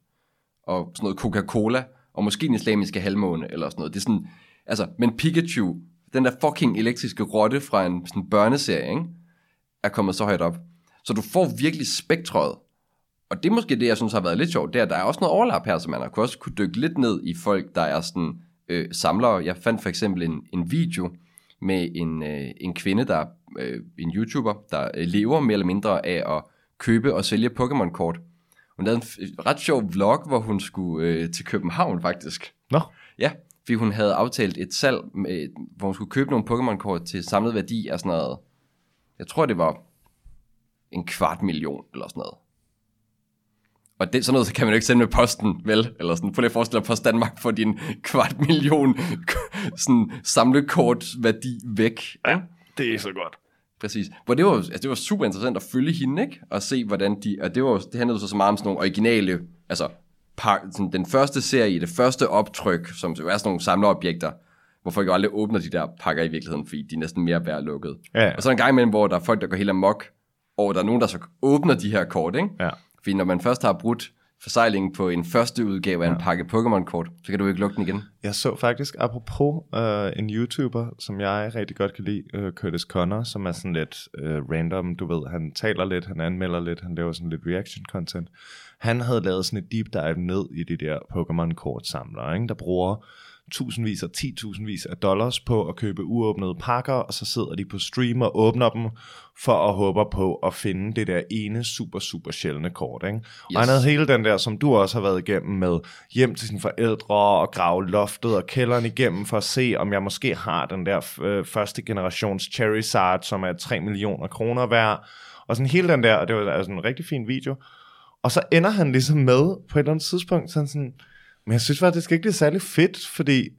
og sådan noget Coca-Cola, og måske den islamiske halvmåne, eller sådan noget. Det er sådan, altså, men Pikachu, den der fucking elektriske rotte fra en sådan børneserie, ikke? er kommet så højt op. Så du får virkelig spektret. Og det er måske det, jeg synes har været lidt sjovt, det er, at der er også noget overlap her, så man har kunne også kunne dykke lidt ned i folk, der er sådan øh, samlere. Jeg fandt for eksempel en, en video med en, øh, en kvinde, der øh, en YouTuber, der øh, lever mere eller mindre af at købe og sælge Pokémon-kort. Hun lavede en ret sjov vlog, hvor hun skulle øh, til København faktisk. Nå, Ja, fordi hun havde aftalt et salg, med, hvor hun skulle købe nogle Pokémon-kort til samlet værdi af sådan noget, jeg tror det var en kvart million eller sådan noget. Og det, sådan noget så kan man jo ikke sende med posten, vel? Eller sådan, prøv lige at forestille dig, Post Danmark får din kvart million sådan samlekort værdi væk. Ja, det er så godt. Præcis. Hvor det var, altså det var super interessant at følge hende, ikke? Og se, hvordan de, og det, var, det handlede så så meget om sådan nogle originale, altså par, sådan den første serie, det første optryk, som jo er sådan nogle samlerobjekter, hvor folk jo aldrig åbner de der pakker i virkeligheden, fordi de er næsten mere værd lukket. Ja. Og så en gang imellem, hvor der er folk, der går helt amok, og der er nogen, der så åbner de her kort, ikke? Ja. Fordi når man først har brudt forsejlingen på en første udgave af en pakke Pokémon-kort, så kan du ikke lukke den igen. Jeg så faktisk, apropos uh, en YouTuber, som jeg rigtig godt kan lide, uh, Curtis Connor, som er sådan lidt uh, random, du ved, han taler lidt, han anmelder lidt, han laver sådan lidt reaction content. Han havde lavet sådan et deep dive ned i de der Pokémon-kort samlere, ikke? der bruger tusindvis og titusindvis af dollars på at købe uåbnede pakker, og så sidder de på stream og åbner dem, for at håbe på at finde det der ene super, super sjældne kort. Ikke? Yes. Og han havde hele den der, som du også har været igennem med, hjem til sine forældre og grave loftet og kælderen igennem, for at se, om jeg måske har den der øh, første generations Charizard, som er 3 millioner kroner værd, og sådan hele den der, og det var altså en rigtig fin video. Og så ender han ligesom med, på et eller andet tidspunkt, sådan sådan, men jeg synes faktisk ikke, det er særlig fedt, fordi,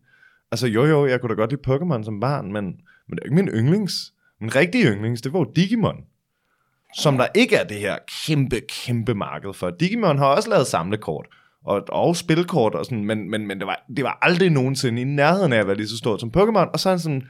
altså jo jo, jeg kunne da godt lide Pokémon som barn, men, men det er ikke min yndlings. Min rigtige yndlings, det var jo Digimon. Som der ikke er det her kæmpe, kæmpe marked for. Digimon har også lavet samlekort, og, og spilkort og sådan, men, men, men det, var, det var aldrig nogensinde i nærheden af at være lige så stort som Pokémon, og så er han sådan,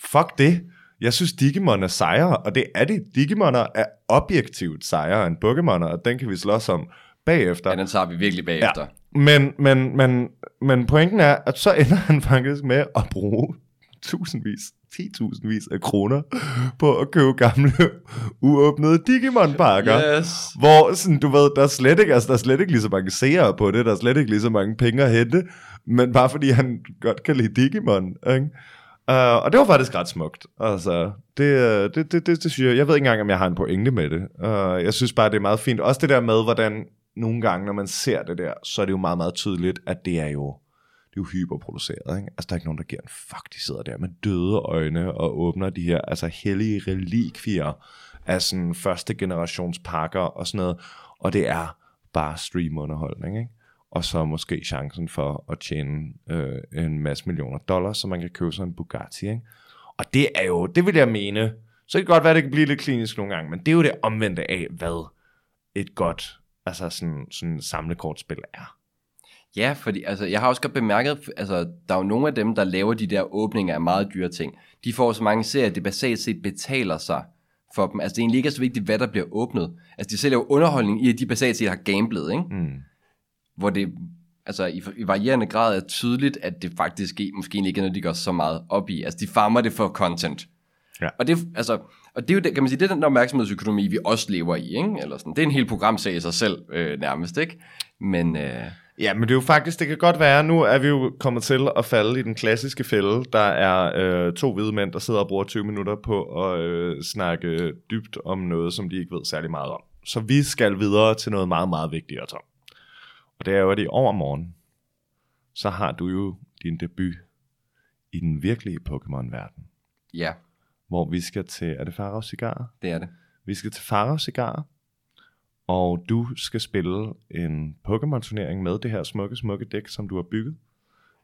fuck det, jeg synes Digimon er sejere, og det er det. Digimoner er objektivt sejere end Pokémoner, og den kan vi slås om bagefter. Ja, den tager vi virkelig bagefter. Ja. Men, men, men, men pointen er, at så ender han faktisk med at bruge tusindvis, 10.000vis af kroner på at købe gamle, uåbnede Digimon-pakker. Yes. Hvor sådan, du ved, der er, slet ikke, altså, der er slet ikke lige så mange seere på det, der er slet ikke lige så mange penge at hente, men bare fordi han godt kan lide Digimon, ikke? Uh, og det var faktisk ret smukt. Altså, det, øh, det, det, det, det synes jeg, jeg ved ikke engang, om jeg har en pointe med det. Uh, jeg synes bare, det er meget fint. Også det der med, hvordan nogle gange, når man ser det der, så er det jo meget, meget tydeligt, at det er jo, det er jo hyperproduceret. Ikke? Altså, der er ikke nogen, der giver en fuck. De sidder der med døde øjne og åbner de her altså hellige relikvier af sådan første generations pakker og sådan noget. Og det er bare streamunderholdning, ikke? og så måske chancen for at tjene øh, en masse millioner dollars, så man kan købe sig en Bugatti. Ikke? Og det er jo, det vil jeg mene, så det kan godt være, at det kan blive lidt klinisk nogle gange, men det er jo det omvendte af, hvad et godt altså sådan, sådan samlekortspil er. Ja, fordi altså, jeg har også godt bemærket, altså, der er jo nogle af dem, der laver de der åbninger af meget dyre ting. De får så mange serier, at det basalt set betaler sig for dem. Altså, det er egentlig ikke så vigtigt, hvad der bliver åbnet. Altså, de sælger jo underholdning i, at de basalt set har gamblet, ikke? Mm. Hvor det, altså i, i varierende grad er tydeligt, at det faktisk er, måske egentlig ikke er noget, de går så meget op i. Altså de farmer det for content. Ja. Og det, altså, og det er jo, det, kan man sige, det er den opmærksomhedsøkonomi, vi også lever i, ikke? Eller sådan. Det er en hel programserie i sig selv, øh, nærmest, ikke? Men, øh, Ja, men det er jo faktisk, det kan godt være, nu er vi jo kommet til at falde i den klassiske fælde. Der er øh, to hvide mænd, der sidder og bruger 20 minutter på at øh, snakke dybt om noget, som de ikke ved særlig meget om. Så vi skal videre til noget meget, meget vigtigere, Tom. Og det er jo, at i overmorgen, så har du jo din debut i den virkelige Pokémon-verden. ja, Hvor vi skal til, er det Farag Cigar? det er det. Vi skal til Farag Cigar, og du skal spille en Pokémon-turnering med det her smukke, smukke dæk, som du har bygget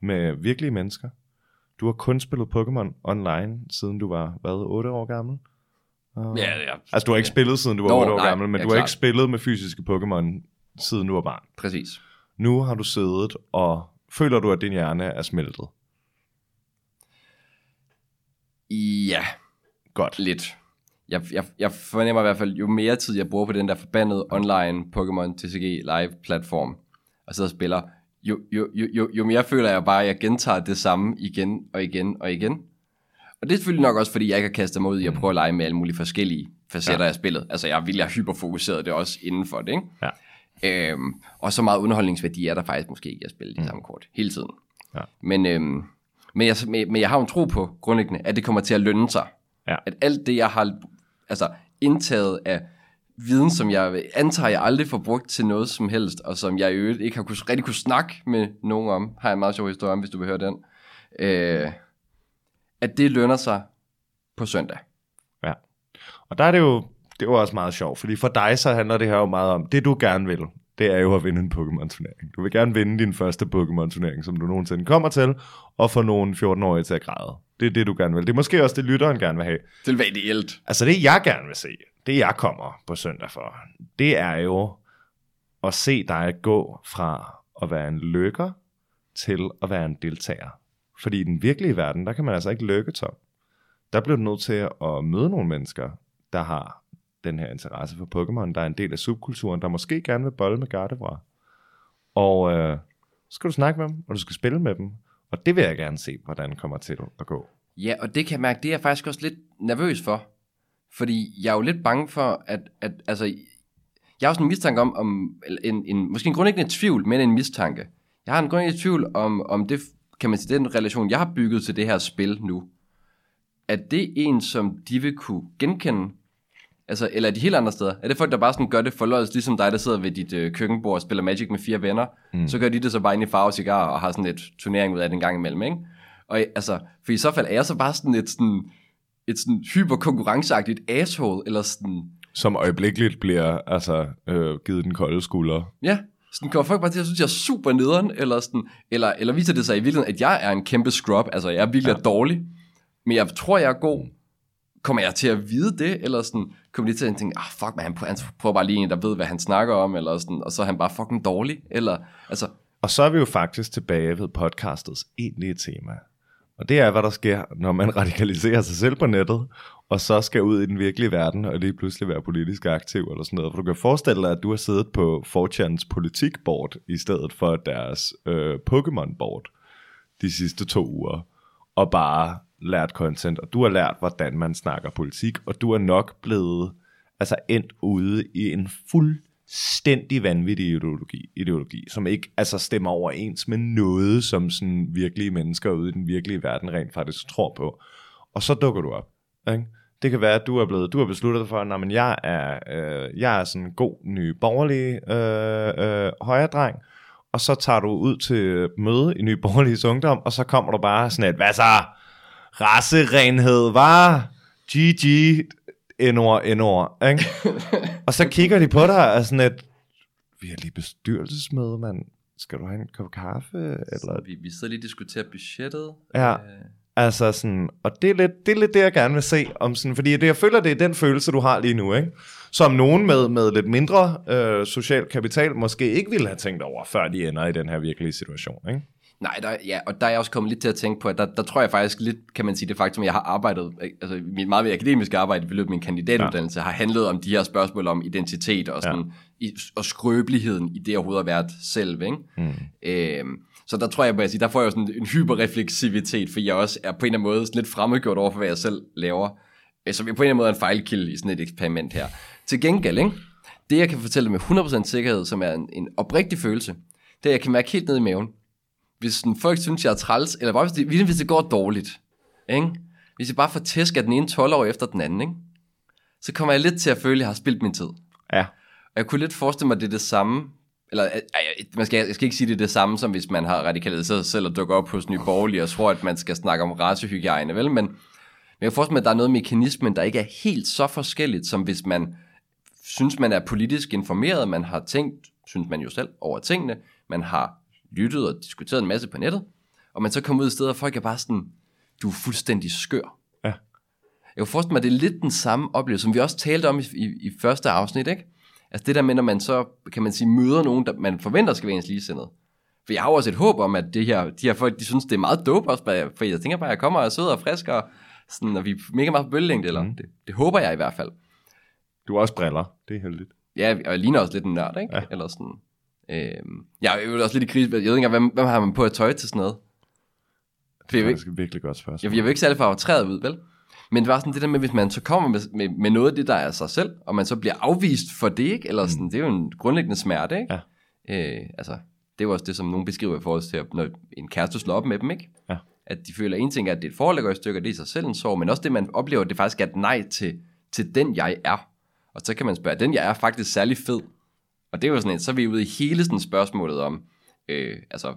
med virkelige mennesker. Du har kun spillet Pokémon online, siden du var, hvad, 8 år gammel? Og- Ja, ja. Altså, du har ikke spillet, siden du var Nå, 8 år nej, gammel, men ja, du har klart. ikke spillet med fysiske Pokémon, siden du var barn. Præcis. Nu har du siddet, og føler du, at din hjerne er smeltet? Ja, Godt. lidt. Jeg, jeg, jeg fornemmer i hvert fald, jo mere tid jeg bruger på den der forbandede online Pokémon TCG live platform, og sidder og spiller, jo, jo, jo, jo, jo mere føler jeg bare, at jeg gentager det samme igen og igen og igen. Og det er selvfølgelig nok også, fordi jeg ikke har kastet mig ud i at prøve at lege med alle mulige forskellige facetter ja. af spillet. Altså jeg vil have hyperfokuseret det også inden for det, ikke? Ja. Øhm, og så meget underholdningsværdi er der faktisk måske ikke at spille de mm. samme kort hele tiden. Ja. Men, øhm, men, jeg, men, jeg har en tro på grundlæggende, at det kommer til at lønne sig. Ja. At alt det, jeg har altså, indtaget af viden, som jeg antager, jeg aldrig får brugt til noget som helst, og som jeg i øvrigt ikke har kunne, rigtig kunne snakke med nogen om, har jeg en meget sjov historie om, hvis du vil høre den, øh, at det lønner sig på søndag. Ja. Og der er det jo, det er jo også meget sjovt, fordi for dig så handler det her jo meget om, det du gerne vil, det er jo at vinde en Pokémon-turnering. Du vil gerne vinde din første Pokémon-turnering, som du nogensinde kommer til, og få nogle 14-årige til at græde. Det er det, du gerne vil. Det er måske også det, lytteren gerne vil have. Det vil være ideelt. Altså det, jeg gerne vil se, det jeg kommer på søndag for, det er jo at se dig gå fra at være en lykker til at være en deltager. Fordi i den virkelige verden, der kan man altså ikke lykke, Tom. Der bliver du nødt til at møde nogle mennesker, der har den her interesse for Pokémon, der er en del af subkulturen, der måske gerne vil bolle med Gardevoir. Og øh, så skal du snakke med dem, og du skal spille med dem. Og det vil jeg gerne se, hvordan kommer til at gå. Ja, og det kan jeg mærke, det er jeg faktisk også lidt nervøs for. Fordi jeg er jo lidt bange for, at, at altså, jeg har sådan en mistanke om, om en, en, måske en grundlæggende tvivl, men en mistanke. Jeg har en grundlæggende tvivl om, om det, kan man sige, den relation, jeg har bygget til det her spil nu, at det er en, som de vil kunne genkende, altså, eller er de helt andre steder? Er det folk, der bare sådan gør det forløjes, ligesom dig, der sidder ved dit øh, køkkenbord og spiller Magic med fire venner, mm. så gør de det så bare ind i farve cigar og har sådan et turnering ud af den gang imellem, ikke? Og altså, for i så fald er jeg så bare sådan et sådan, et sådan hyper konkurrenceagtigt asshole, eller sådan, Som øjeblikkeligt bliver altså, øh, givet den kolde skulder. ja, sådan kommer folk bare til at synes, jeg er super nederen, eller, sådan, eller, eller viser det sig i virkeligheden, at jeg er en kæmpe scrub, altså jeg er virkelig ja. dårlig, men jeg tror, jeg er god. Kommer jeg til at vide det, eller sådan, kommer de til at tænke, ah fuck man, han prøver, bare lige en, der ved, hvad han snakker om, eller sådan, og så er han bare fucking dårlig, eller, altså, Og så er vi jo faktisk tilbage ved podcastets egentlige tema. Og det er, hvad der sker, når man radikaliserer sig selv på nettet, og så skal ud i den virkelige verden, og lige pludselig være politisk aktiv eller sådan noget. For du kan forestille dig, at du har siddet på 4chans politikbord, i stedet for deres øh, Pokémon-board, de sidste to uger, og bare lært content, og du har lært, hvordan man snakker politik, og du er nok blevet altså endt ude i en fuldstændig vanvittig ideologi, ideologi, som ikke altså stemmer overens med noget, som sådan virkelige mennesker ude i den virkelige verden rent faktisk tror på. Og så dukker du op. Ikke? Det kan være, at du er blevet, du har besluttet dig for, at jeg er, øh, jeg er sådan en god, ny, borgerlig øh, øh, højredreng, og så tager du ud til møde i Ny Borgerliges Ungdom, og så kommer du bare sådan et, hvad så? Rasserenhed, var GG, N-ord, N-ord, ikke? og så kigger de på dig og sådan et, vi har lige bestyrelsesmøde, mand. Skal du have en kop kaffe? Eller? vi, vi sidder lige og diskuterer budgettet. Ja. Øh, Altså sådan, og det er, lidt, det er lidt det, jeg gerne vil se. Om sådan, fordi det, jeg føler, det er den følelse, du har lige nu. Ikke? Som nogen med, med lidt mindre øh, social kapital måske ikke ville have tænkt over, før de ender i den her virkelige situation. Ikke? Nej, der, ja, og der er jeg også kommet lidt til at tænke på, at der, der tror jeg faktisk lidt, kan man sige, det faktum, at jeg har arbejdet, altså mit meget mere akademiske arbejde i løbet af min kandidatuddannelse, ja. har handlet om de her spørgsmål om identitet og, sådan, ja. i, og skrøbeligheden i det overhovedet at være selv, ikke? Mm. Øhm, så der tror jeg, at der får jeg sådan en hyperrefleksivitet, for jeg også er på en eller anden måde lidt fremmedgjort over for, hvad jeg selv laver, øh, som på en eller anden måde er en fejlkilde i sådan et eksperiment her. Til gengæld, ikke? det jeg kan fortælle med 100% sikkerhed, som er en, en oprigtig følelse, det er, at jeg kan mærke helt ned i maven, hvis sådan, folk synes, jeg er træls, eller bare hvis det, hvis det går dårligt, ikke? hvis jeg bare får tæsk af den ene 12 år efter den anden, ikke? så kommer jeg lidt til at føle, at jeg har spildt min tid. Ja. Og jeg kunne lidt forestille mig, at det er det samme, eller ej, man skal, jeg skal ikke sige, det er det samme, som hvis man har radikaliseret sig selv og dukker op hos Nye Borgerlige og tror, at man skal snakke om racehygiejne, vel? Men, men jeg kan forestille mig, at der er noget mekanismen, der ikke er helt så forskelligt, som hvis man synes, man er politisk informeret, man har tænkt, synes man jo selv, over tingene, man har lyttet og diskuteret en masse på nettet, og man så kommer ud i stedet, og folk er bare sådan, du er fuldstændig skør. Ja. Jeg kan forestille mig, at det er lidt den samme oplevelse, som vi også talte om i, i, i første afsnit, ikke? Altså det der med, når man så, kan man sige, møder nogen, der man forventer skal være ens ligesindede. For jeg har også et håb om, at det her, de her folk, de synes, det er meget dope også, for jeg tænker bare, at jeg kommer og er sød og frisk, og, sådan, og vi er mega meget på bølgelængde, eller mm. det, det, håber jeg i hvert fald. Du har også briller, det er heldigt. Ja, og jeg ligner også lidt en nørd, ikke? Ja. Eller sådan, øh, jeg er også lidt i krise, jeg ved ikke engang, hvem, hvem har man på at tøj til sådan noget? Det er faktisk et virkelig godt spørgsmål. Jeg, jeg vil ikke særlig farvetræet ud, vel? Men det var sådan det der med, hvis man så kommer med, med, med noget af det, der er sig selv, og man så bliver afvist for det, ikke? Eller sådan, mm. det er jo en grundlæggende smerte, ikke? Ja. Øh, altså, det er jo også det, som nogen beskriver i forhold til, når en kæreste slår op med dem, ikke? Ja. At de føler, en ting er, at det er et forhold, der går i stykker, det er sig selv en sorg, men også det, man oplever, det faktisk er et nej til, til den, jeg er. Og så kan man spørge, den jeg er faktisk særlig fed? Og det er jo sådan et, så er vi ude i hele sådan spørgsmålet om, øh, altså,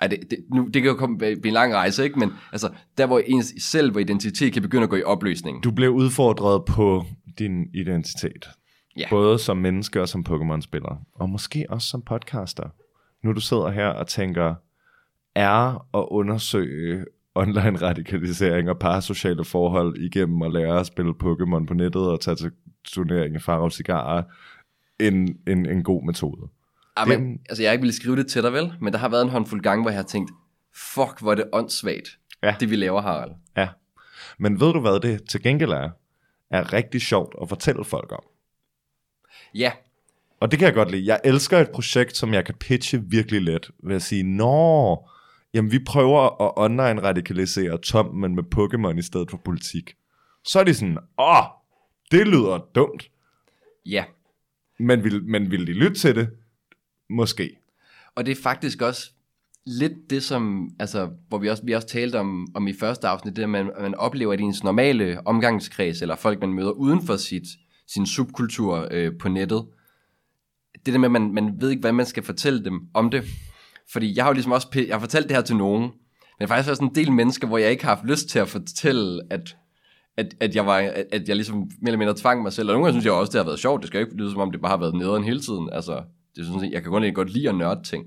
ej, det, det, nu, det kan jo komme blive en lang rejse, ikke? Men altså, der hvor ens selv hvor identitet kan begynde at gå i opløsning. Du blev udfordret på din identitet. Ja. Både som menneske og som Pokémon-spiller. Og måske også som podcaster. Nu du sidder her og tænker, er at undersøge online radikalisering og parasociale forhold igennem at lære at spille Pokémon på nettet og tage til turnering i Faro Cigarer en, en, en god metode. Ja, men, altså jeg ikke ville skrive det til dig vel, men der har været en håndfuld gange, hvor jeg har tænkt, fuck, hvor er det åndssvagt, ja. det vi laver, Harald. Ja, men ved du hvad det til gengæld er? Er rigtig sjovt at fortælle folk om. Ja. Og det kan jeg godt lide. Jeg elsker et projekt, som jeg kan pitche virkelig let, ved at sige, nå, jamen vi prøver at online radikalisere Tom, men med Pokémon i stedet for politik. Så er de sådan, åh, det lyder dumt. Ja. Men vil, men vil de lytte til det? Måske. Og det er faktisk også lidt det, som, altså, hvor vi også, vi også talte om, om i første afsnit, det at man, man oplever, at ens normale omgangskreds, eller folk, man møder uden for sit, sin subkultur øh, på nettet, det der med, at man, man ved ikke, hvad man skal fortælle dem om det. Fordi jeg har jo ligesom også, jeg har fortalt det her til nogen, men faktisk også en del mennesker, hvor jeg ikke har haft lyst til at fortælle, at, at, at, jeg, var, at, at jeg ligesom mere eller mindre tvang mig selv. Og nogle gange synes jeg også, det har været sjovt. Det skal ikke lyde som om, det bare har været nederen hele tiden. Altså, det synes jeg, jeg kan godt, godt lide at nørde ting.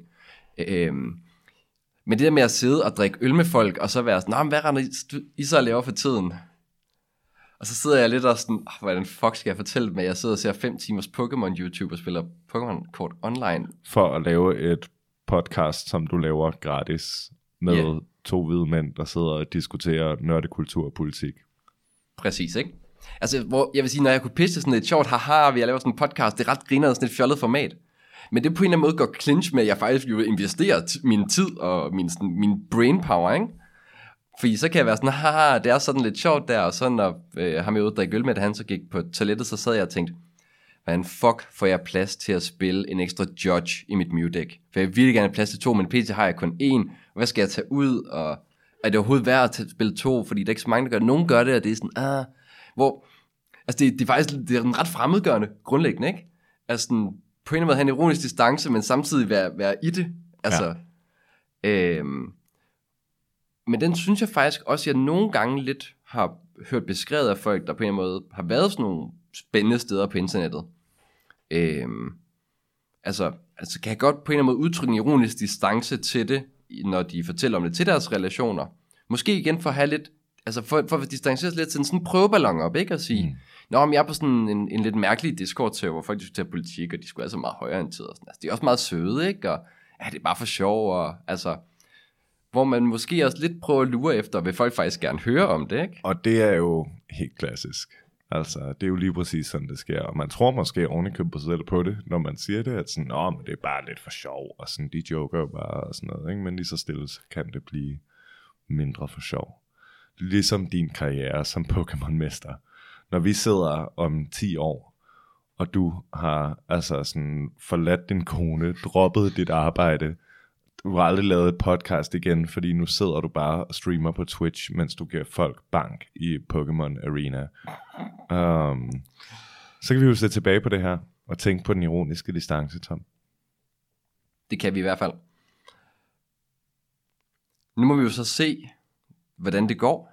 Øhm, men det der med at sidde og drikke øl med folk, og så være sådan, nah, hvad render I, I så laver for tiden? Og så sidder jeg lidt og sådan, oh, hvordan fuck skal jeg fortælle dem, at jeg sidder og ser 5 timers Pokémon YouTube og spiller Pokémon-kort online. For at lave et podcast, som du laver gratis med yeah. to hvide mænd, der sidder og diskuterer nørdekultur og politik. Præcis, ikke? Altså, hvor jeg vil sige, når jeg kunne pitche sådan et sjovt, haha, vi har lavet sådan en podcast, det er ret grinerende, sådan et fjollet format. Men det på en eller anden måde går clinch med, at jeg faktisk vil investere min tid og min, sådan, min brain power, ikke? Fordi så kan jeg være sådan, haha, det er sådan lidt sjovt der, og så når øh, ham jeg ude drikke øl med, da han så gik på toilettet, så sad jeg og tænkte, hvordan fuck får jeg plads til at spille en ekstra judge i mit mute deck? For jeg vil virkelig gerne have plads til to, men pt har jeg kun én. Hvad skal jeg tage ud, og er det overhovedet værd at spille to? Fordi der er ikke så mange, der gør det. Nogen gør det, og det er sådan, ah, hvor, altså det, det er faktisk det er en ret fremmedgørende grundlæggende, ikke? Altså sådan, på en eller anden måde have en ironisk distance, men samtidig være, være i det. Altså, ja. øhm, men den synes jeg faktisk også, jeg nogle gange lidt har hørt beskrevet af folk, der på en eller anden måde har været sådan nogle spændende steder på internettet. Øhm, altså, altså kan jeg godt på en eller anden måde udtrykke en ironisk distance til det, når de fortæller om det til deres relationer. Måske igen for at have lidt, altså for, for at distancere sig lidt til sådan en prøveballon op, ikke? At sige, mm. Nå, men jeg er på sådan en, en lidt mærkelig discord til, hvor folk diskuterer politik, og de skulle altså meget højere end tid og sådan. Altså, de er også meget søde, ikke? Og ja, det er bare for sjov, og altså, hvor man måske også lidt prøver at lure efter, vil folk faktisk gerne høre om det, ikke? Og det er jo helt klassisk. Altså, det er jo lige præcis sådan, det sker. Og man tror måske ovenikøbet på sig selv på det, når man siger det, at sådan, Åh, men det er bare lidt for sjov, og sådan, de joker jo bare, og sådan noget, ikke? Men lige så stille så kan det blive mindre for sjov. Ligesom din karriere som Pokémon-mester. Når vi sidder om 10 år, og du har altså sådan forladt din kone, droppet dit arbejde, du har aldrig lavet et podcast igen, fordi nu sidder du bare og streamer på Twitch, mens du giver folk bank i Pokémon Arena. Um, så kan vi jo se tilbage på det her, og tænke på den ironiske distance, Tom. Det kan vi i hvert fald. Nu må vi jo så se, hvordan det går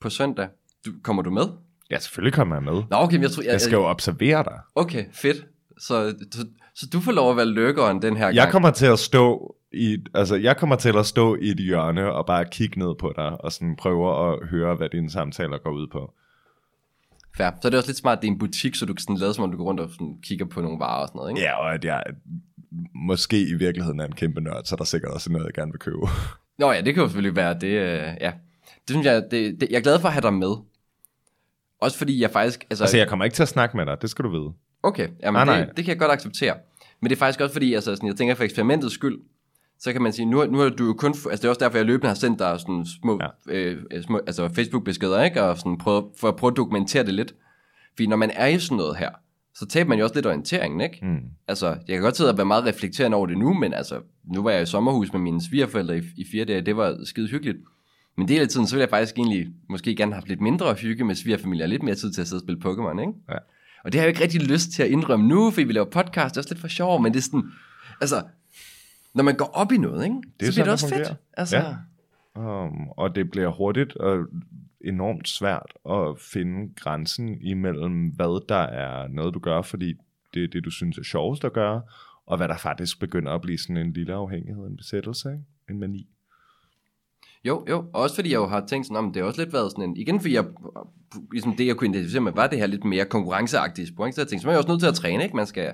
på søndag. Du, kommer du med? Ja, selvfølgelig kommer jeg med. Nå, okay, men jeg tror... Jeg, Jeg skal jo observere dig. Okay, fedt. Så, så, så du får lov at være lykkeren den her gang. Jeg kommer til at stå i, altså jeg kommer til at stå i et hjørne og bare kigge ned på dig og sådan prøve at høre, hvad dine samtaler går ud på. Fair. Så er det også lidt smart, at det er en butik, så du kan sådan lade som om, du går rundt og sådan kigger på nogle varer og sådan noget, ikke? Ja, og at jeg måske i virkeligheden er en kæmpe nørd, så er der sikkert også noget, jeg gerne vil købe. Nå ja, det kan jo selvfølgelig være. Det, øh, ja. det synes jeg, det, det, jeg er glad for at have dig med. Også fordi jeg faktisk... Altså, Altså, jeg kommer ikke til at snakke med dig, det skal du vide. Okay, jamen Nej, nej, nej. Det, det kan jeg godt acceptere. Men det er faktisk også fordi, altså, sådan, jeg tænker for eksperimentets skyld, så kan man sige, nu, nu har du jo kun, altså det er også derfor, jeg løbende har sendt dig sådan små, ja. øh, øh, små altså Facebook-beskeder, ikke? Og sådan prøve, for at prøve at dokumentere det lidt. Fordi når man er i sådan noget her, så taber man jo også lidt orienteringen, ikke? Mm. Altså, jeg kan godt sidde og være meget reflekterende over det nu, men altså, nu var jeg i sommerhus med mine svigerforældre i, i fire dage, det var skide hyggeligt. Men del af tiden, så ville jeg faktisk egentlig måske gerne have haft lidt mindre hygge med svigerfamilier, lidt mere tid til at sidde og spille Pokémon, ikke? Ja. Og det har jeg ikke rigtig lyst til at indrømme nu, fordi vi laver podcast, det er også lidt for sjov, men det er sådan, altså, når man går op i noget, ikke? Det er så bliver det også det fedt. fungerer. Altså, Ja. Um, og det bliver hurtigt og enormt svært at finde grænsen imellem, hvad der er noget, du gør, fordi det er det, du synes er sjovest at gøre, og hvad der faktisk begynder at blive sådan en lille afhængighed, en besættelse, ikke? en mani. Jo, jo, og også fordi jeg jo har tænkt sådan, om det har også lidt været sådan en, igen fordi jeg, ligesom det jeg kunne identificere med, var det her lidt mere konkurrenceagtige ikke? så jeg tænkte, så er jeg også nødt til at træne, ikke? Man skal,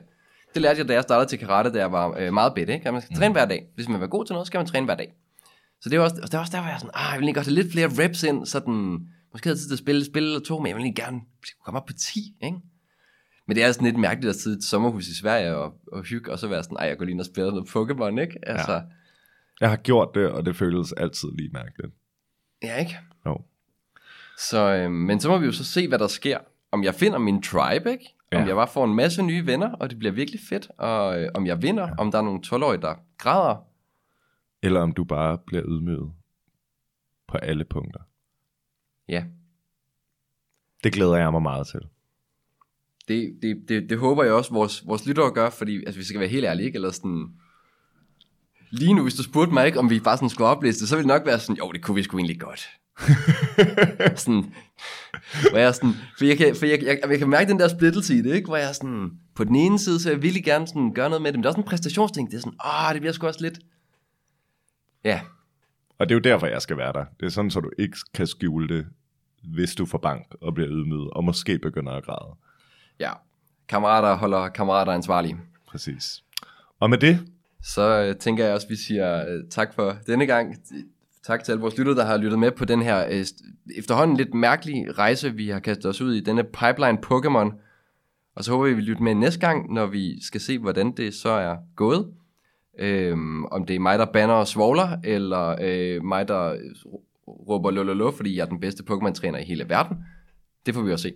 det lærte jeg, da jeg startede til karate, da jeg var øh, meget bedt, ikke? At man skal træne hver dag. Hvis man vil være god til noget, så skal man træne hver dag. Så det var også, og det var også der, hvor jeg er sådan, ah, jeg vil lige godt have lidt flere reps ind, sådan, måske havde tid til at spille et spil eller to, men jeg vil lige gerne komme op på 10, ikke? Men det er sådan lidt mærkeligt at sidde i et sommerhus i Sverige og, og hygge, og så være sådan, ej, jeg går lige ind og spiller noget Pokémon, ikke? Altså, ja. Jeg har gjort det, og det føles altid lige mærkeligt. ja, ikke? Jo. Så, øh, men så må vi jo så se, hvad der sker. Om jeg finder min tribe, ikke? Om Ja. jeg bare får en masse nye venner, og det bliver virkelig fedt. Og øh, om jeg vinder, om der er nogle 12-årige, der græder. Eller om du bare bliver ydmyget på alle punkter. Ja, Det glæder jeg mig meget til. det, det, det, det håber jeg også, vores, vores lyttere gør, fordi altså, vi skal være helt ærlige, ikke? Eller sådan... Lige nu, hvis du spurgte mig ikke, om vi bare sådan skulle oplæse det, så ville det nok være sådan, jo, det kunne vi sgu egentlig godt. sådan, hvor jeg sådan, for jeg kan, for jeg, jeg, jeg kan mærke den der splittelse i det, ikke? Hvor jeg sådan, på den ene side, så jeg virkelig gerne sådan gøre noget med det, men det er også en præstationsting, det er sådan, åh, det bliver sgu også lidt, ja, Og det er jo derfor, jeg skal være der. Det er sådan, så du ikke kan skjule det, hvis du får bank og bliver ydmyget, og måske begynder at græde. ja, kammerater holder kammerater ansvarlige. Præcis. Og med det, så øh, tænker jeg også, at vi siger øh, tak for denne gang. Tak til alle vores lyttere, der har lyttet med på den her øh, efterhånden lidt mærkelige rejse, vi har kastet os ud i. Denne pipeline Pokémon. Og så håber vi, at vi lytter med næste gang, når vi skal se, hvordan det så er gået. Øhm, om det er mig, der banner og svogler, eller øh, mig, der øh, råber lololo, fordi jeg er den bedste Pokémon-træner i hele verden. Det får vi også se.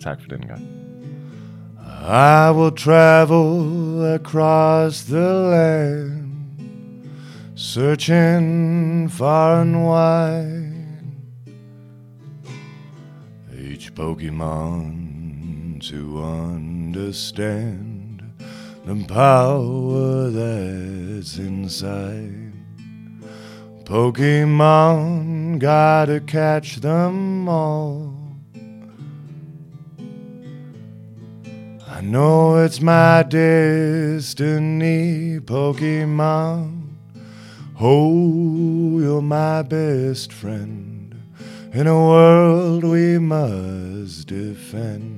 tak for den gang. I will travel across the land, searching far and wide. Each Pokemon to understand the power that's inside. Pokemon, gotta catch them all. I know it's my destiny, Pokemon. Oh, you're my best friend in a world we must defend.